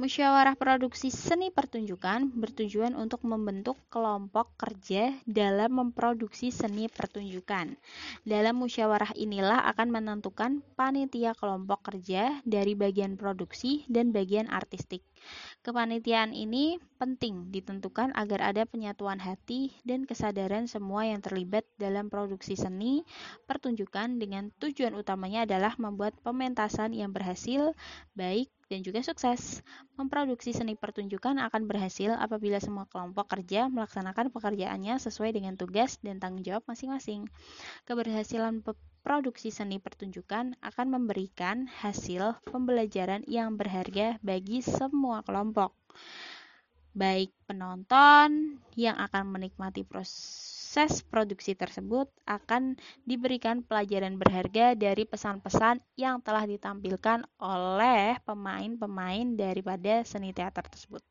Musyawarah produksi seni pertunjukan bertujuan untuk membentuk kelompok kerja dalam memproduksi seni pertunjukan. Dalam musyawarah inilah akan menentukan panitia kelompok kerja dari bagian produksi dan bagian artistik. Kepanitiaan ini penting ditentukan agar ada penyatuan hati dan kesadaran semua yang terlibat dalam produksi seni pertunjukan dengan tujuan utamanya adalah membuat pementasan yang berhasil, baik, dan juga sukses. Memproduksi seni pertunjukan akan berhasil apabila semua kelompok kerja melaksanakan pekerjaannya sesuai dengan tugas dan tanggung jawab masing-masing. Keberhasilan produksi seni pertunjukan akan memberikan hasil pembelajaran yang berharga bagi semua kelompok. Baik penonton yang akan menikmati proses produksi tersebut akan diberikan pelajaran berharga dari pesan-pesan yang telah ditampilkan oleh pemain-pemain daripada seni teater tersebut.